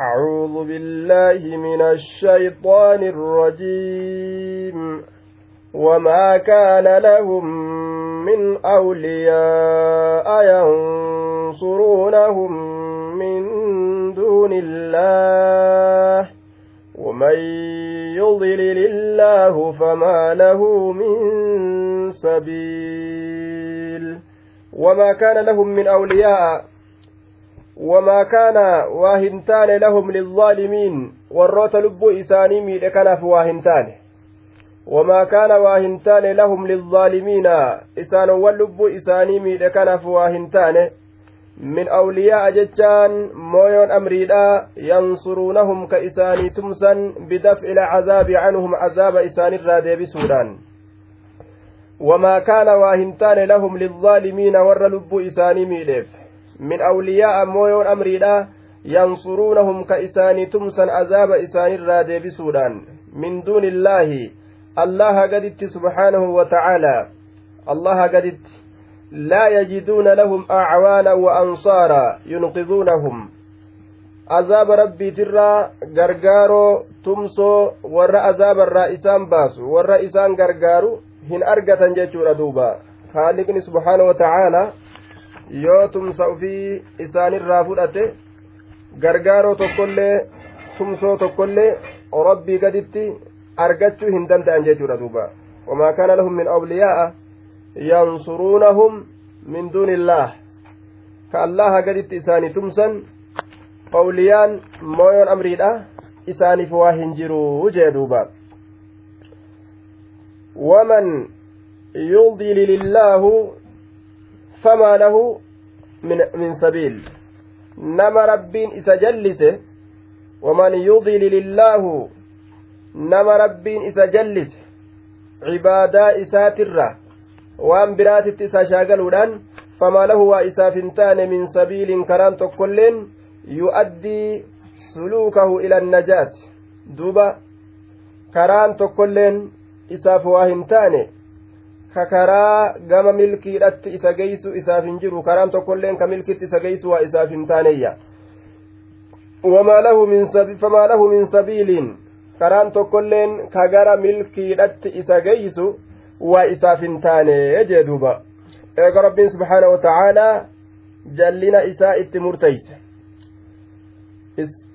أعوذ بالله من الشيطان الرجيم. وما كان لهم من أولياء ينصرونهم من دون الله. ومن يضلل الله فما له من سبيل. وما كان لهم من أولياء وما كان واهنتان لهم للظالمين والروت لب إساني ميد كنف واهنتان وما كان واهنتان لهم للظالمين إسان واللب إساني ميد كنف واهنتان jechaan mooyoon amriidha yansuruunahum ka isaanii tumsan bidaf'i ilcazaabi canhum cazaaba isaanirraa deebisuudhaan wamaa kaana waa hin taane lahum lilzaalimiina warra lubbuu isaanii miidheef awliyaa'a mooyoon amriidha yansuruunahum ka isaanii tumsan azaaba isaanirraa deebisuudhaan min duuni illaahi allaha gaditti subxaanahu wa tacaalaa allaha gaditti لا يجدون لهم أعوانا وأنصارا ينقذونهم عذاب ربي ترى غرغارو تمسو ور عذاب الرئيسان باسو والرئيسان غرغارو هن أرغة جيشورا دوبا خالقني سبحانه وتعالى yoo tumsa ufii isaanirraa fudhate gargaaroo tokkollee tumsoo tokkollee rabbii gaditti argachuu hin danda'an jechuudha duuba. Wamaa kaana lahum min awliyaa'a yansuruunahum min duuni illaah ka allaha gaditti isaanii tumsan qawliyaan mooyoon amriidha isaaniif waa hin jiruu jee duuba. Waman yudlil illaahu rabbiin isa jallise waman yudlil illaahu nama rabbiin isa jallise cibaadaa isaatirra waan biraatitti isaa shaagaluudhaan famaa lahu waa isaaf hin taane min sabiiliin karaan tokkoilleen yu'addii suluukahu ila annajaati duuba karaan tokkoilleen isaaf waa hin taane ka karaa gama milkiidhatti isa geeysu isaaf hin jiru. Karaan tokkoilleen ka milkitti isa geeysu waa isaaf hin min famaa lahu min sabiiliin. Karaan tokkoilleen ka gara milkiidhatti isa geeysu waa isaaf hin taane jee duuba. Eega rabbiin subxaanahu watacaalaa jallina isaa itti murteyse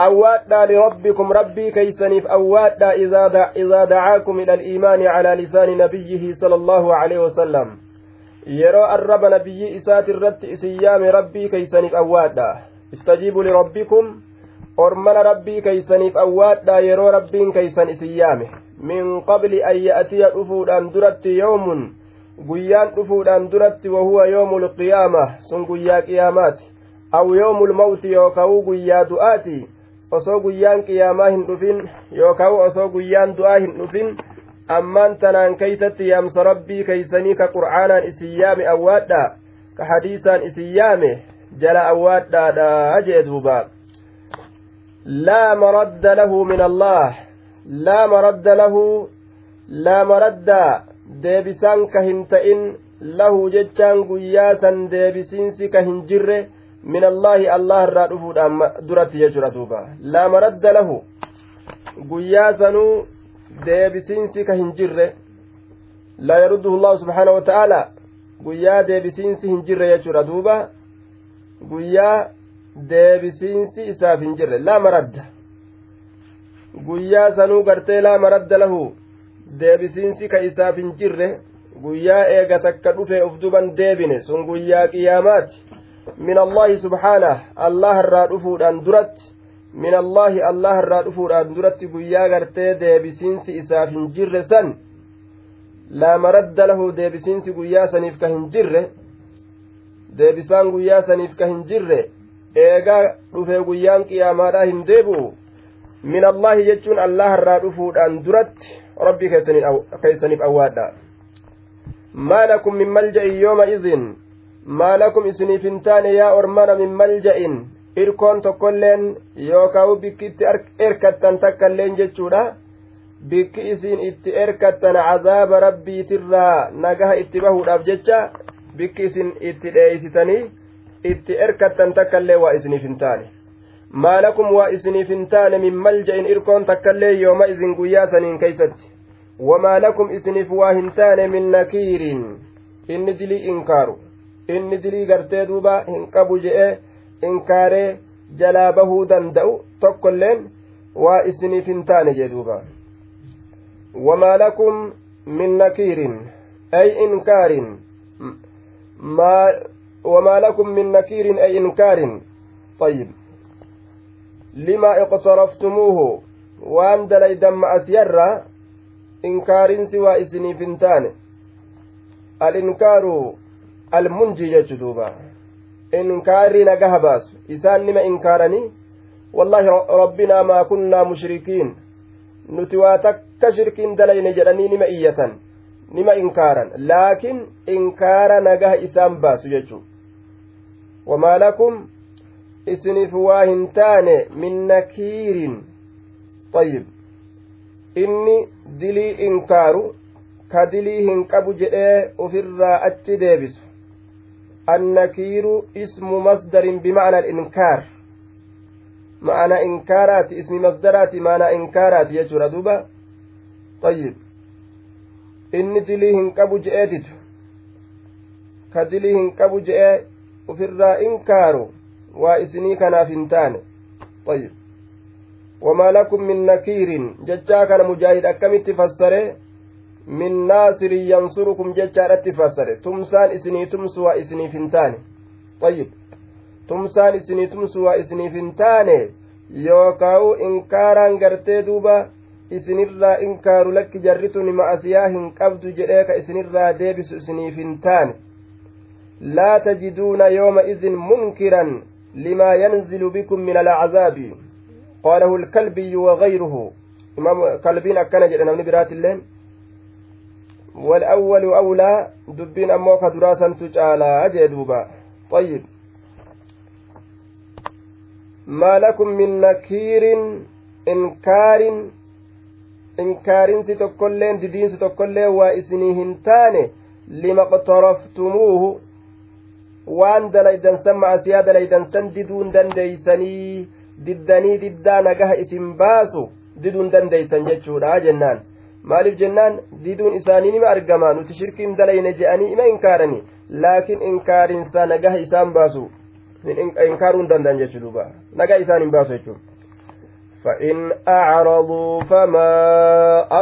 أوادنا لربكم ربي كيسنيف أوادنا إذا, إذا دعاكم إلى الإيمان على لسان نبيه صلى الله عليه وسلم nabiyyi isaati irratti isin yaame rabbii keeysaniif awwaadha istajiibu lirabbikum ormana rabbii keeysaniif awwaadha yeroo rabbiin keeysan isin yaame min qabli an ya'tiya dhufuudhaan duratti yoomun guyyaan dhufuudhaan duratti wahuwa yoomul qiyaama sun guyyaa qiyaamaati aw yoomul mawti yookaa'u guyyaa du'aati osoo guyyaan qiyaamaa hin dhufin yookaa'u osoo guyyaan du'aa hin dhufin ammaan tanaan keeysatti yaamsa rabbii keeysanii ka qur'aanaan isin yaame awwaadha ka hadiisaan isin yaame jala awwaadhaadha jee duuba laa maradda lahu min allah laa maradda lahu laa maradda deebisaan ka hin ta'in lahu jechaan guyyaa san deebisiinsi ka hin jirre min allaahi allah irraa dhufuudhaan duratti jechuudha duuba laa maradda lahu guyyaa sanuu deebisiinsi ka hin jirre laa yarudduhu allahu subxaanahu wa ta'aalaa guyyaa deebisiinsi hin jirre jechuudha duuba guyyaa deebisiinsi isaaf hin jirre laa maradda guyyaa sanuu gartee laa maradda lahu deebisiinsi ka isaaf hin jirre guyyaa eega takka dhufe uf duban deebine sun guyyaa qiyaamaati allaahi subhaanah allah irraa dhufuudhaan duratti min allaahi allah irraa dhufuudhaan duratti guyyaa gartee deebisiinsi isaaf hin jirre san laa maradda lahu deebisiinsi guyyaa saniif ka hin jirre deebisaan guyyaa saniif ka hin jirre eegaa dhufe guyyaan qiyaamaadhaa hin deebi'u min allaahi jechuun allah irraa dhufuudhaan duratti rabbii keeysaniif awwaadha maa lakum min malja'in yooma idin maa lakum isiniif hin taane yaa ormana min malja'in. Irkoon tokkoilleen yookaan bikki itti erkattan takkailleen jechuudha. Bikki isiin itti erkattan cazaaba rabbiitirraa nagaha itti bahuudhaaf jecha bikki isin itti dheeysitanii itti erkattan takka illee waa isiniif hin taane. Maalakum waa isiniif hin taane min malja'in irkoon takka illee yooma isin guyyaa saniin keeysatti. Wamaa lakum isiniif waa hin taane min nakiiriin inni dilii inkaaru inni dilii gartee duuba hin qabu je'e inkaaree jalaa bahuu danda'u tokkoilleen waa isiniif hin taane jee duuba wamaa lakum min nakiirin ay inkaarin وما لكم من نكير أي إنكار طيب لما اقترفتموه وأن دليدا مع سيرة إنكار سوى إسني فنتان almunjii jechu duuba. Inkaarri nagaha baasu isaan nima inkaaranii wallaahi rabbinaa maa kunnaa mushrikiin. Nuti waa takka shirkiin dalayne jedhanii nima iyyatan nima inkaaran. Laakiin inkaara nagaha isaan baasu jechu wamaa lakum? Isiniif waa hin taane min nakiiriin ayyib inni dilii inkaaru ka dilii hin qabu jedhee ufirraa achi deebisu. Annakiiru ismu masdarin bimacna alinkaar ma'ana inkaaraati ismi masdaraati maanaa inkaaraati jechuudha duuba ayyib inni dilii hin qabu je'eetitu ka dilii hin qabu je'ee ufirraa inkaaru waa طيب وما لكم من نكير ججا كان مجاهد أكمت فسره من ناصر ينصركم ججا رت فسره تمسان إسني تمسوا إسني فنتان طيب تمسان إسني تمسوا إسني فنتان يوكاو إنكارا غرتي دوبا isinirraa inkaaru lakki jarritun ma'asiyaa hin qabdu jedhee ka isinirraa deebisu isiniif hin taane laa tajiduuna yooma idin munkiran limaa yanzilu bikum min alcazaabi qaalahu lkalbiyyu wagayruhu imam kalbiin akkana jedhe namni biraatilleen والأول أولى دبين أمو كدراسا تجعل جدوبا طيب ما لكم من نكير إنكار didiinsi tokkollee waa isinii hin taane lima qtaraftumuuhu waan dalaydansan macasiyaa dalaydansan diduun dandeeysanii diddanii diddaa nagaha isin baasu diduun dandeeysan jechuudha jennaan maaliif jennaan diduun isaanii nima argama nuti shirkiin dalayne je'anii ima inkaarani laakiin inkaarinsa nagaha isaan baasu inkaaruu hin danda'an jechuudha nagaa isaan hin baasu jechuudha فإن أعرضوا فما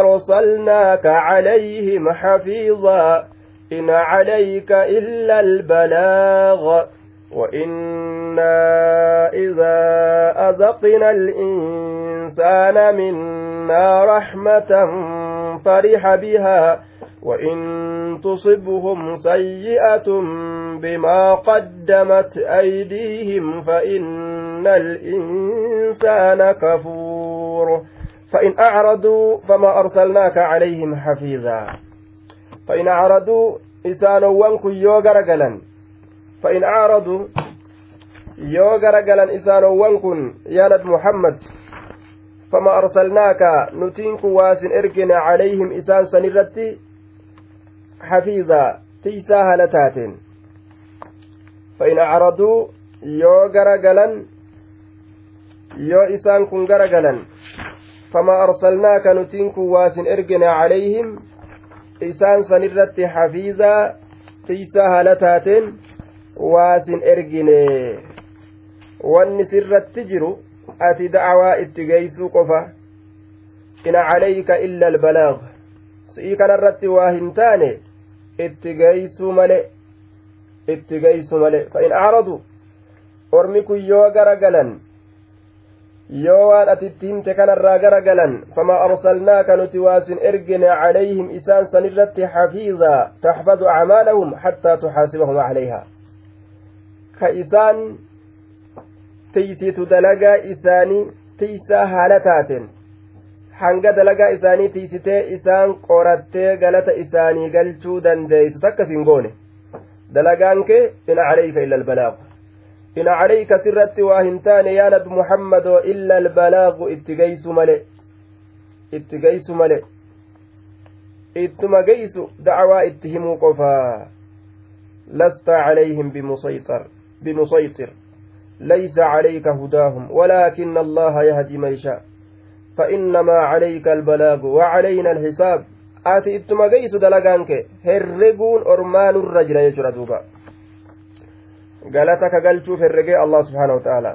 أرسلناك عليهم حفيظا إن عليك إلا البلاغ وإنا إذا أذقنا الإنسان منا رحمة فرح بها وإن تصبهم سيئة بما قدمت أيديهم فإن الإنسان كفور فإن أعرضوا فما أرسلناك عليهم حفيظا فإن أعرضوا إسانوان كن يوغرقلا فإن أعرضوا يوغرقلا إسانوان كن يا نبي محمد فما أرسلناك نتينك واسن إرقنا عليهم إسان سنرتي حفيظا تيسا هالتاتين فإن أعرضوا isaan kun garagalan famaa arsalnaaka nutiin kun waasin ergine calayhim isaan san irratti xafiizaa tiisaa haala taateen waasin ergine wanni sirratti jiru ati da'awaa itti geeysuu qofa in calayka illa albalaag si'ii kanarratti waa hin taane itti geeysuu male itti geeysu male fa in acradu ormi kun yoo gara galan yoo waan ati itti himte kanarraa gara galan famaa arsalnaaka nuti waasin ergine calayhim isaan san irratti xafiizaa taxfadu acmaalahum xattaa tuxaasibahum calayha ka isaan tiysitu dalagaa isaanii tiysaa haala taateen hanga dalagaa isaanii tiisitee isaan qorattee galata isaanii galchuu dandeeysu takkas hin goone dalagaan kee in calayka illa albalaagu in calayka sirratti waa hin taane yaa nabi muhammadoo illa albalaagu itti geysu male itti geysu male ittuma geysu dacwaa itti himuu qofaa lasta calayhim bimusayxir bimusayxir ليس عليك هداهم ولكن الله يهدي من يشاء فإنما عليك البلاغ وعلينا الحساب dalagaan kee herreguun ormaanurra jira jechuudha duuba galata ka galchuuf herregee allah subhaana wa ta'ala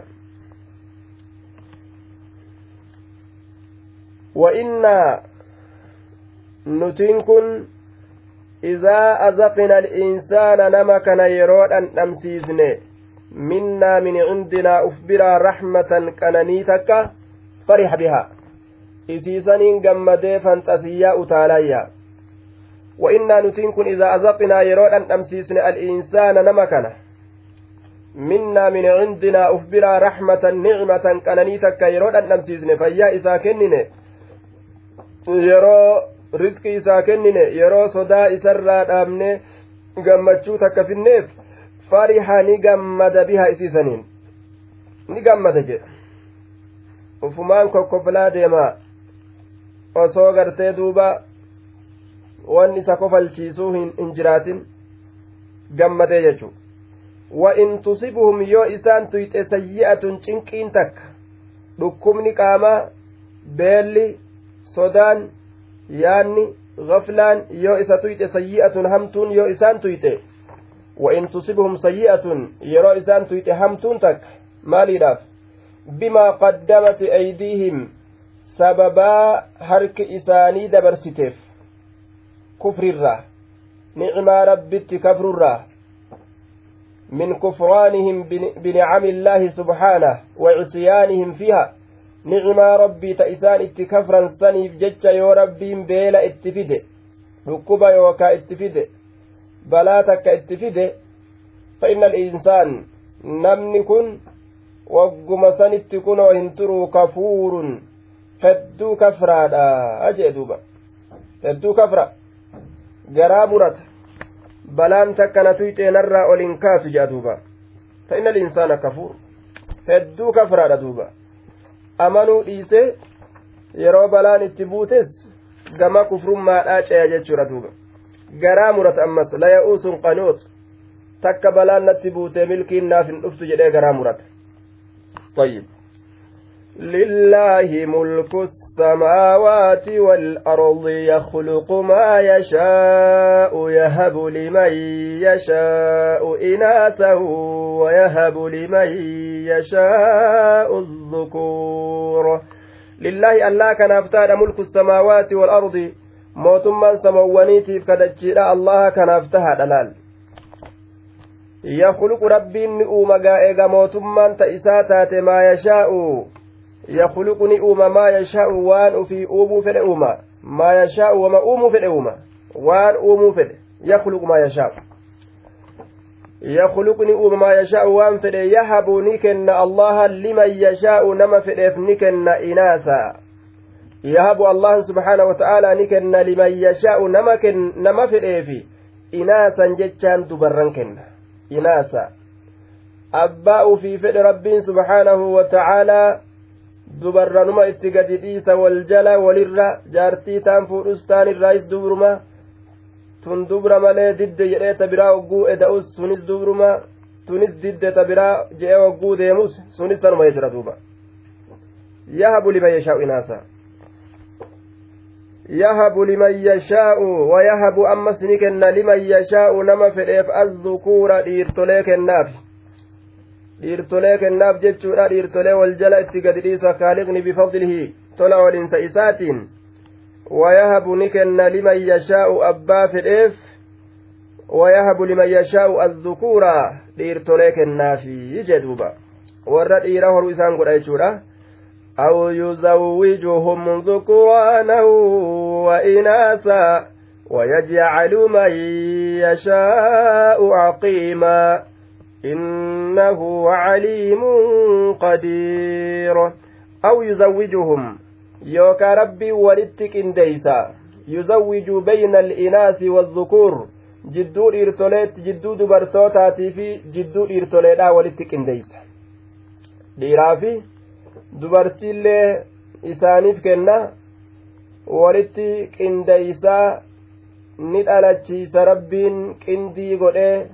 وإنا kun إذا أذقنا الإنسان نما كان يرود أن نمسيزنه minnaa min cindinaa uf biraa raxmatan qananii takka farixa bihaa isiisaniin gammadee fanxasiyyaa utaalayya وإنا نتين كن إذا أذقنا يرون أن أمسيسن الإنسان نمكنا. منا من عندنا أفبرا رحمة نعمة كننيتك يرون أن أمسيسن فيا إذا كنن يرو رزق إذا كنن يرو صدا إسرى دامن gammachuu takka finneef fariha ni gammada biha isiisaniin. Ni gammada jedha ufumaan kokkoblaa deema. Osoo gartee duuba wan isa kofalchiisuu hin jiraatin gammadee jechu. Wa in tusibuhum yoo isaan tuyxe sayyi'atun cinqiin takka. Dhukkubni qaamaa beelli sodaan yaanni gaflaan yoo isa tuyxe sayyi'atun hamtuun yoo isaan tuyxe وإن تصبهم سيئة يرى إسان تيتهمتون تك مالي لاف بما قدمت أيديهم سببا هرك إساني دبرستيف كفر الراه نعم ربت كفر الراه من كفرانهم بنعم الله سبحانه وعصيانهم فيها. نعم ربي تئسان اتكفرا سنيف جج يو ربي بيلا اتفده ركوبا يوكا اتفده balaa takka itti fide fa inna alinsaan namni kun wagguma sanitti kunoo hin turuu kafuurun hedduu kafraadha jee duuba hedduu kafra garaa murata balaan takka na tuyxeenarraa ol hin kaasu jea duuba fa inna alinsaana kafuur hedduu kafraadha duuba amanuu dhiise yeroo balaan itti buutes gama kufrummaadhaa ceya jechuudha duuba garaa murata ammas laya'uusun qanuut takka balaan natti buutee milkiin naaf hin dhuftu jedhee garaa murata طيب لله ملك السماوات والأرض يخلق ما يشاء يهب لمن يشاء إناثا ويهب لمن يشاء الذكور لله ألا كان أفتاد ملك السماوات والأرض mootummaan samawwaniitiif kadachiidha allaha kanaaf taha dhalaal yakuluqu rabbiin ni uuma gaa'eega mootummaan ta isaa taate maa yashaa'u yakuluqu ni uuma maa yashaa'u waan ufii uumuu fedhe uuma maa yashaa'u wama uumuu fedhe uuma waan uumuu fedhe yakuluqu maa yashaa'u maa yashaa'u waan fedhe yahabu ni kenna allaha liman yashaa'u nama fedheef ni kenna inaasaa yahabu allahu subxaana wata'aalaa ni kenna liman yashaa'u nama fedheefi inaasan jechaan dubarran kenna inaasa abbaa ufii fedhe rabbiin subxaanahu wata'aalaa dubarranuma itti gadi dhiisa wal jala walirra jaartii taan fuudhus taan irraayis dubruma tun dubra malee didde jedhee ta biraa ogguu eda'us sunis dubruma tunis didde ta biraa je'ee ogguu deemus sunis sanuma jira duuba yahabu liman yashaa'u inaasa liman yashaa'u wayahabu ammas ni kenna liman yashaa'u nama fedheef azzukuura dhiirtolee kennaaf dhiirtolee kennaaf jechuudha dhiirtolee wal jala itti gadi dhiisa kaaliqni bifadlihi tola olinsa isaatiin wayahabu ni kenna liman yashaa'u abbaa fedheef wayahabu liman yashaa'u azzukuura dhiirtolee kennaafi jedhuuba warra dhiira horuu isaan godha jechuudha أو يزوجهم ذكرانا وإناثا ويجعل من يشاء عقيما إنه عليم قدير أو يزوجهم yookaa rabbiin walitti qindeeysa yuzawwiju bayna al'inaasi waadhukuur jidduu dhiirtoleetti jidduu dubartootaatii fi jidduu dhiirtoleedhaa walitti qindeeysa dhiiraa fi dubartiillee isaaniif kenna. Walitti qindeeysaa ni dhalachiisa rabbiin qindii godhee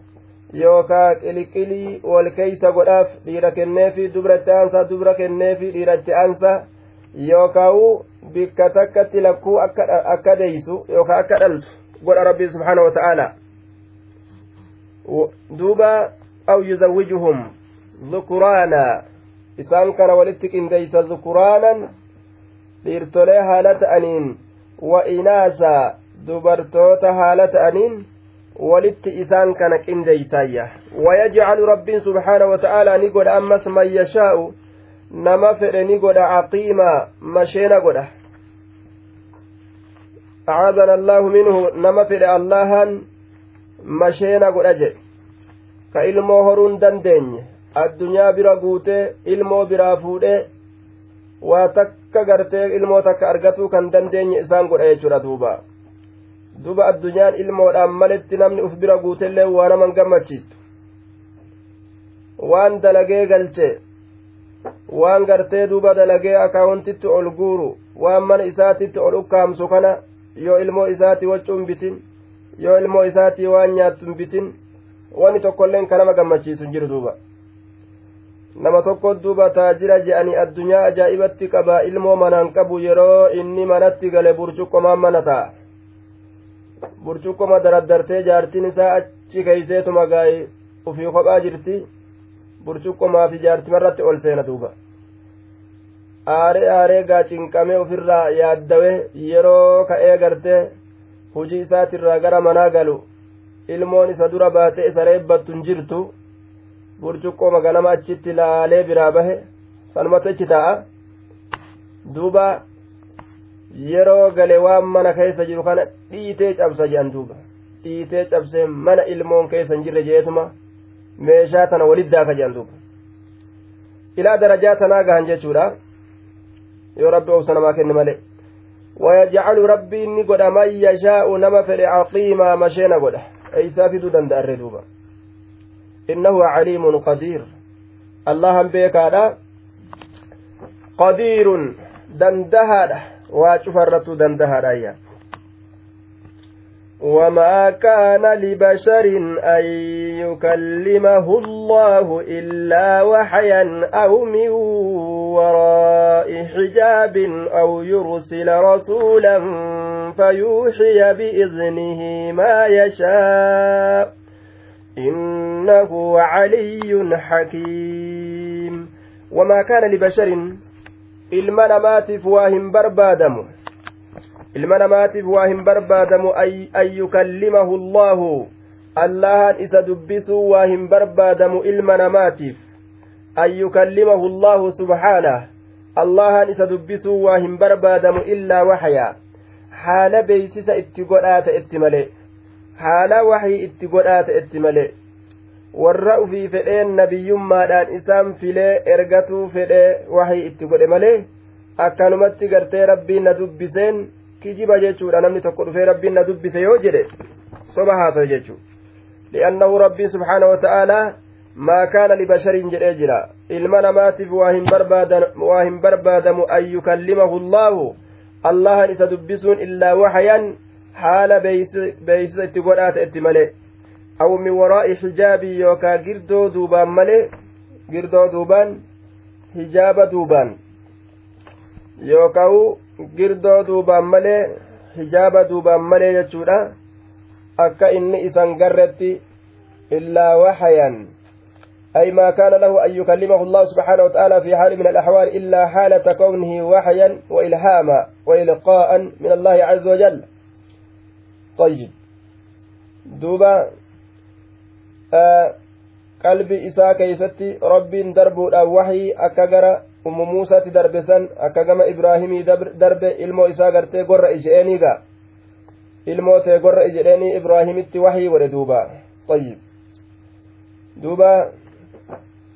yookaa qiliqilii wal keeysa godhaaf dhiira kenneefi dubra itti aansa dubra kenneefi dhiira itti aansa yookaa'u bikka takkatti lakkuu akka deeysu yookaa akka dhaltu godha rabbii subxaana wa ta'aala. Duuba aw yuzawwijuhum dhukuraana isaan kana walitti qindeeysa dhukuraanan dhiirtolee haala ta'aniin wa inaasa dubartoota haala ta'aniin walitti isaan kana qindeeysaayya wayajcalu rabbiin subxaana wata'aalaa ni godha ammas man yashaa'u nama fedhe ni godha caqiima masheena godha minhu nama fedhe allahan masheena godha jedhe ka ilmoo horuun dandeenye addunyaa bira guutee ilmoo biraa fuudhee waa takka gartee ilmoo takka argatuu kan dandeenye isaan godha jechuudha duuba duba addunyaan ilmoodhaan maletti namni uf bira guutellee waa naman gammachiistu waan dalagee galche waan gartee duba dalagee akaawuntitti ol guuru waan mana isaatitti ol ukkaamsu kana yoo ilmoo isaati waccuun bitin yoo ilmoo isaati waan nyaattu bitin wani tokkoilleen ka nama gammachiisu hin jiru duuba nama tokko duuba taajira je'anii addunyaa ajaa'ibatti qabaa ilmoo manaan qabu yeroo inni manatti gale burcuqqomaan mana ta'a. Burcuqqoma daraddartee jaartiin isaa achi keeyseetuma gaa'e ufii kophaa jirti. Burcuqqomaa fi jaartimarratti ol seena duuba. Aaree aaree gaa cinqamee ofirraa yaaddawe yeroo ka'ee gartee hujii isaatirraa gara manaa galu. Ilmoon isa dura baatee isa reebbattun jirtu burcuqqoma ganama achitti laalee biraa bahe sanumatti achi taa'a duuba yeroo gale waan mana keessa jiru kana dhiitee cabsa jedhan duuba dhiitee cabsee mana ilmoon keessa hin jirre jeetuma meeshaa tana walit daaka jedhan duuba ilaa darajaa tanaa gahan jechuudha yoo rabbi obsa namaa kenne malee ويجعل ربي إني قد من يشاء نما فل عقيما مشينا قد أي سافدو دند الردوبة إنه عليم قدير. الله بيك هذا قدير دندها waa cufarrattuu dandahaadhaayya وما كان لبشر أن يكلمه الله إلا وحيا أو من وراء حجاب أو يرسل رسولا فيوحي بإذنه ما يشاء. إنه علي حكيم وما كان لبشر hin barbaadamu an yukallimahu allaahu allahan isa dubbisuu waa hin barbaadamu ilma namaatiif an yukallimahu allaahu subhaanah allahan isa dubbisuu waa hin barbaadamu illaa waxyaa haala beeysisa itti godhaa ta'etti malee haala waxii itti godhaa ta'etti malee warra ufii fedheen nabiyyummaadhaan isaan filee ergatuu fedhee wahii itti godhe malee akkanumatti gartee rabbiin na dubbiseen kijiba jechuudha namni tokko dhufee rabbiin na dubbise yoo jedhe soba haasawe jechuu li'annahu rabbiin subxaana wa ta'aalaa maa kaana libashariin jedhee jira ilma namaatiif waa hin barbaadamu an yukallimahu allaahu allahan isa dubbisuun illaa waxayan haala beeysisa itti godhaa ta'etti malee aw min waraa'i xijaabii yookaa girdoo duubaan malee girdoo duubaan hijaaba duubaan yookaa girdoo duubaan malee hijaaba duubaan malee jechuudha akka inni isan garretti illaa waxayan أي ما كان له أن يكلمه الله سبحانه وتعالى في حال من الأحوال إلا حالة كونه وحيا وإلهاما وإلقاء من الله عز وجل طيب دوبا rabbiin darbuudhaan wahii akka gara ummu muusaatti darbe san akka gama ibraahimii darbe ilmoo isaa gartee gorra ije'eeniiga ilmoo tee gorra ijedheenii ibraahimitti wahii godhe duuba طيب دوبا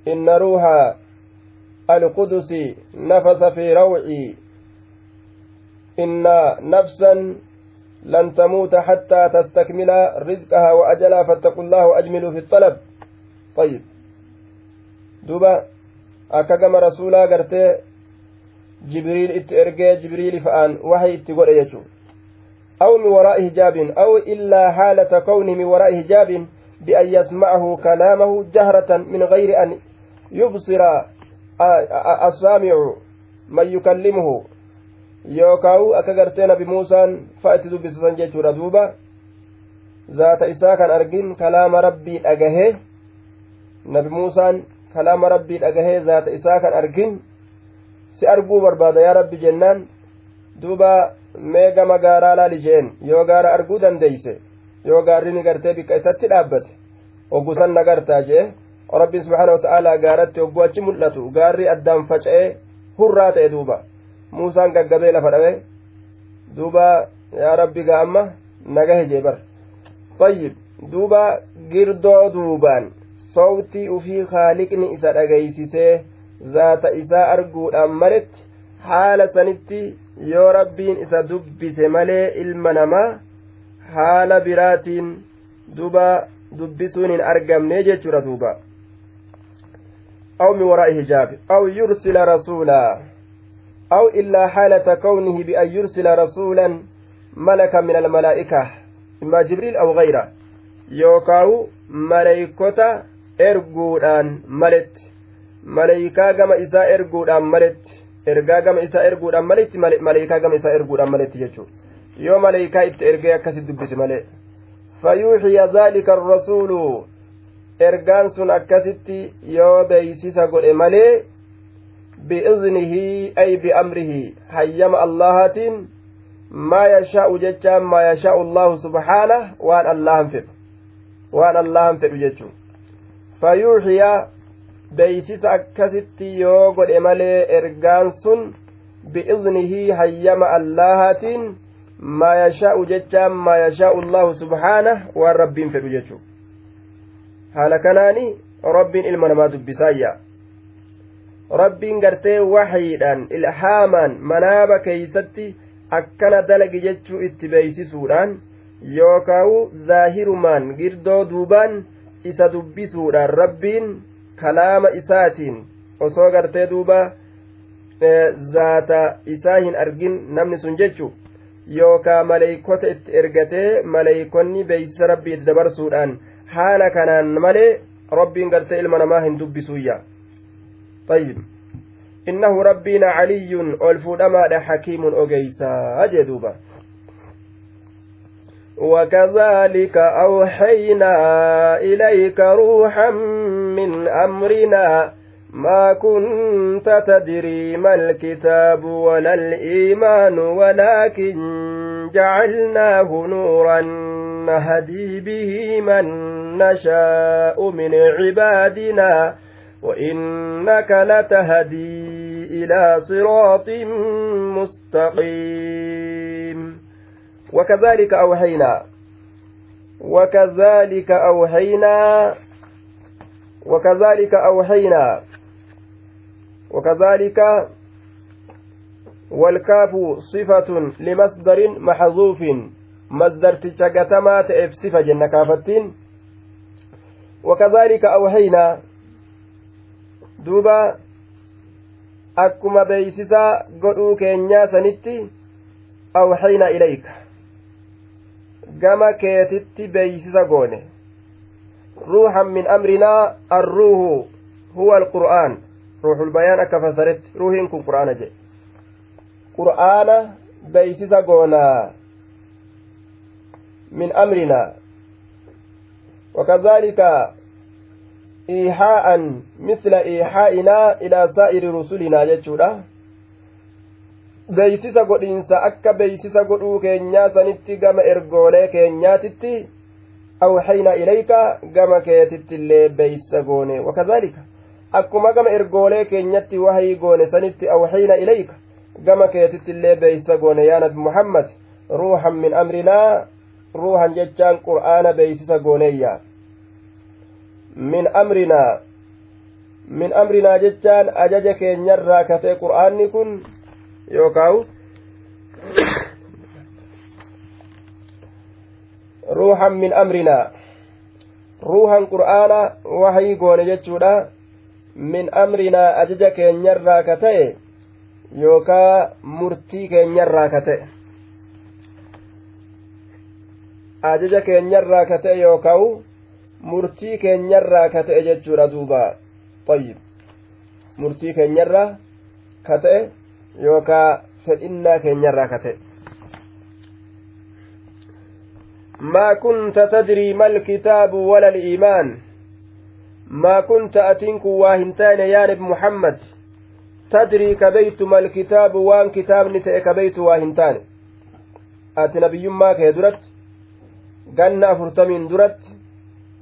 إن روح القدس نفس في روعي inna nafsan rizqahaa wa ajalaa fattaqu llaha wa ajmiluu fi xalab ayyib duuba akka gama rasuulaa gartee jibriil itti ergee jibriili fa'aan waxay itti godhe jechuu أو من وراء حجاب أو إلا حالة كونه من وراء حجاب بأن يسمعه كلامه جهرة من غير أن يبصر السامع من يكلمه yookaawu akka gartee nabi muusaan fa'atti dubbisatan jechuudha duuba. Zaata isaa kan argin kalaama rabbii dhagahee nabi muusaan kalaama rabbii dhagahee zaata isaa kan argin si arguu barbaada yaa rabbi jennaan duuba mee gama gaaraa laali jeen? Yoo gaara arguu dandeeyse? Yoo gaarri gartee bikka isatti dhaabbate? Oggusan nagartaa jee? Rabbiin subhaana wata'aalaa gaaratti ogguu achi mul'atu gaarri addaan faca'ee hurraa ta'e duuba muusaan gaggabee lafa dhabe duuba yaa rabbi gaa amma nagahe jee bar tayyib duuba girdoo duubaan sowtii ufii kaaliqni isa dhageeysisee zaata isaa arguudhaan maletti haala sanitti yoo rabbiin isa dubbise malee ilma namaa haala biraatiin duba dubbisuun hin argamne jechuudha duuba. Aw min waraa'i hijaabi. Aw yursila rasuulaa. أو إلا حالة كونه بأن يرسل رسولا ملكا من الملائكة إما جبريل أو غيره يوكاو ملائكة erguudhaan maletti maleeykaa gama isaa erguudhaan maletti ergaa gama isaa erguudhaan maletti maleeykaa gama isaa erguudhaan maletti jechuudha yoo maleeykaa itti ergee akkasitti dubbisi malee fayyuuxiya zaalika rasuulu ergaan sun akkasitti yoo beeysisa godhe malee bi'iznihi ay bi'amrihi hayyama allahaatiin maa yashaa'u jechaan maa yashaa'u allahu subhaanah waan allahan fedhu waan allahan fedhu jechuu fayyuuxiya beeysisa akkasitti yoo godhe malee ergaan sun bi'iznihii hayyama allahaatiin maa yashaa'u jechaan maa yashaa'u allahu subhaanah waan rabbiin fedhu jechuu haala kanaani rabbiin ilma namaa dubbisaayya rabbiin gartee waxyiidhaan ilhaamaan manaaba keeysatti akkana dalagi jechuu itti beeysisuudhaan yookaawu zaahirumaan girdoo duubaan isa dubbisuudhaan rabbiin kalaama isaatiin osoo gartee duuba zaata isaa hin argin namni sun jechu yookaa maleeykota itti ergatee maleeykonni beeysisa rabbii itti dabarsuudhaan haala kanaan malee rabbiin gartee ilma namaa hin dubbisuyya طيب. إنه ربنا علي ألفودما حكيم أجيسا أجدوبا. وكذلك أوحينا إليك روحا من أمرنا ما كنت تدري ما الكتاب ولا الإيمان ولكن جعلناه نورا نهدي به من نشاء من عبادنا. وإنك لتهدي إلى صراط مستقيم وكذلك أوحينا وكذلك أوحينا وكذلك أوحينا وكذلك والكاف صفة لمصدر محذوف مصدر تشغتما تأف صفة جنة كافتين وكذلك أوحينا duuba akkuma beeysisaa godhuu keenyaa sanitti awxiina ilayka. Gama keetitti beeysisa goone. Ruuxan min amrinaa arruuhu huwa alqur'aan. Ruuxulbayaan akka fasaretti ruuhiin kun qur'aana jedhe. Qur'aana beeysisa goonaa min amrinaa wakadhalika iihaa'an misla iihaa'inaa ilaa saa'iri rusulinaa jechuudha. Beeysisa godhiinsa akka beeysisa godhuu keenyaa sanitti gama ergoolee keenyaatitti awxayna ilayka gama keetitti illee beeysa goone. Wakadhalika akkuma gama ergoolee keenyatti wahii goone sanitti awxayna ilayka gama keetitti illee beeysa goone. Yaa nabi muhammad ruuhan min amrinaa ruuhan jechaan qur'aana beeysisa gooneeyya min amrinaa min amrinaa jechaan ajaja keenyarraa kafee qur'aanni kun yookaawu ruuxan min amrinaa ruuhan qur'aana waxii goone jechuudha. Min amrinaa ajaja keenyarraa ka ta'e yookaa murtii keenyarraa ka ta'e ajaja keenyarraa ka ta'e yookaa'u murtii keenyarraa ka ta'e jechuudha duuba tayyib murtii keenyarraa ka ta'e yookaan fedhinnaa keenyarraa ka ta'e. ما كنت تدري ما الكتاب ولا الإيمان ما كنت أتنك واهنتان يا نبي محمد تدري كبيت ما الكتاب وان كتاب نتأ كبيت واهنتان أتي نبي ما كيدرت ganna afurtamiin duratti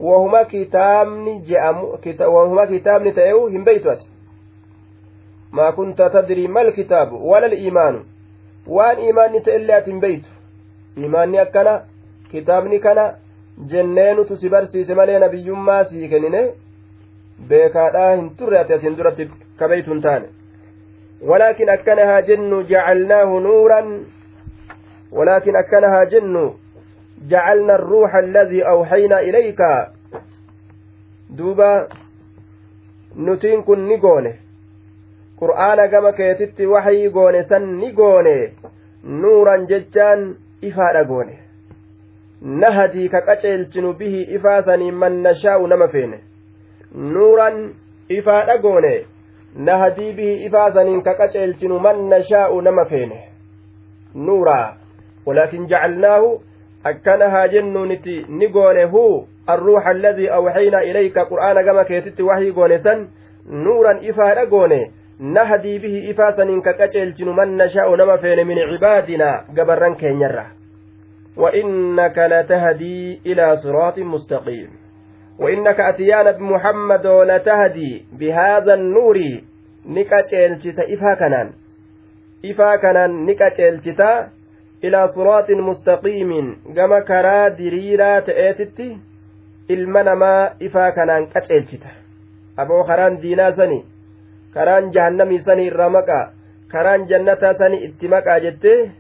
wahuma kitaabni je'amu wahuma kitaabni ta'e'u hin beeytu ati maa kunta tadrii mal kitaabu walal iimaanu waan iimaanni ta'ellee ati hin beeytu iimaanni akkana kitaabni kana jenneenutu si barsiise malee nabiyyummaa sii kennine beekaadhaa hin turre ati asin duratti kabeytu hin taane ولكن أكنها جن جعلناه نورا ولكن أكنها جن جعلنا الروح الذي أوحينا إليك دوبا keetitti waxii goone san ni goone nuuran jechaan ifaadha goone nahadii ka qaceelchinu bihi ifaa saniin man nashaa'u nama feene nuuran ifaadha goone nahadii bihi ifaa saniin ka qaceelchinu man nashaa'u nama feene nuuraa walaakin jacalnaahu akkana haa jennuuniti ni goone huu arruuxa alladii awxaynaa ilayka qur'aana gama keetitti wahii goone san nuuran ifaadha goone nahdii bihi ifaa saniin ka qaceelchinu man nashaa'u nama feene min cibaadinaa gabarran keenyarra وإنك لتهدي إلى صراط مستقيم وإنك أتيان بمحمد لتهدي بهذا النور نكتشلت إفا كنان إفا كنان نكتشلت إلى صراط مستقيم كما كرا دريرا تأتت aboo karaan diinaa sani karaan jahannamii sani irraa maqaa karaan jannataa sani itti maqaa jettee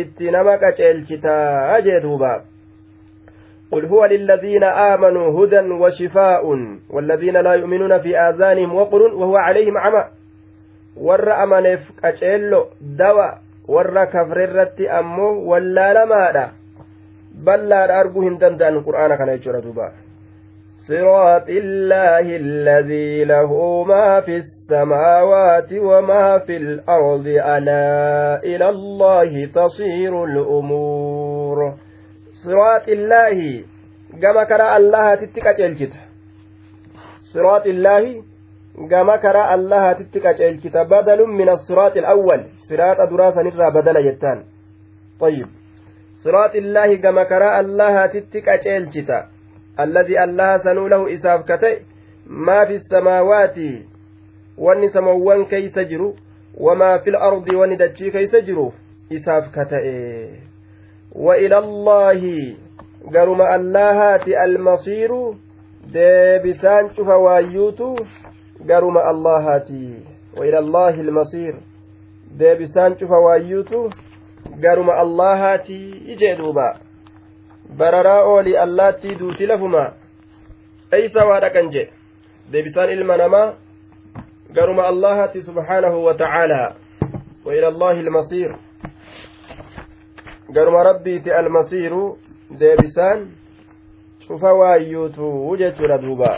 itti nama qaceelchitaa jee duuba قل هو للذين آمنوا هدى وشفاء والذين لا يؤمنون في آذانهم وقر وهو عليهم عمى ور أمنف قچيلو دوا أمو ولا لماذا بل لا أرجو هندن دان القرآن كان يجرى دوبا صراط الله الذي له ما في السماوات وما في الأرض ألا إلى الله تصير الأمور صراط الله كما كرى الله تتكت الجد صراط الله الله تتكت الجد بدل من الصراط الأول صراط دراسة نرى بدل جتان طيب صراط الله كما كرى الله تتكت الجد الذي الله سنو له إساف كتئ ما في السماوات wanni samawwan keeysa jiru wamaa fil ardi wanni dachii keeysa jiru isaaf kata'e wa ila allaahi garuma allahaati almasiiru deebisaan cufa waayyuutu garuma allahaati wa ila allaahi almasiir deebisaan cufa waayyuutu garuma allahaati ijee duuba bararaa ooli allaattii duuti lafuma eeysa waa dhaqan jedhe deebisaan ilma namaa قرم الله سبحانه وتعالى وإلى الله المصير قرم ربي المصير ديبسان شوف وايوتو وجدت ردوبا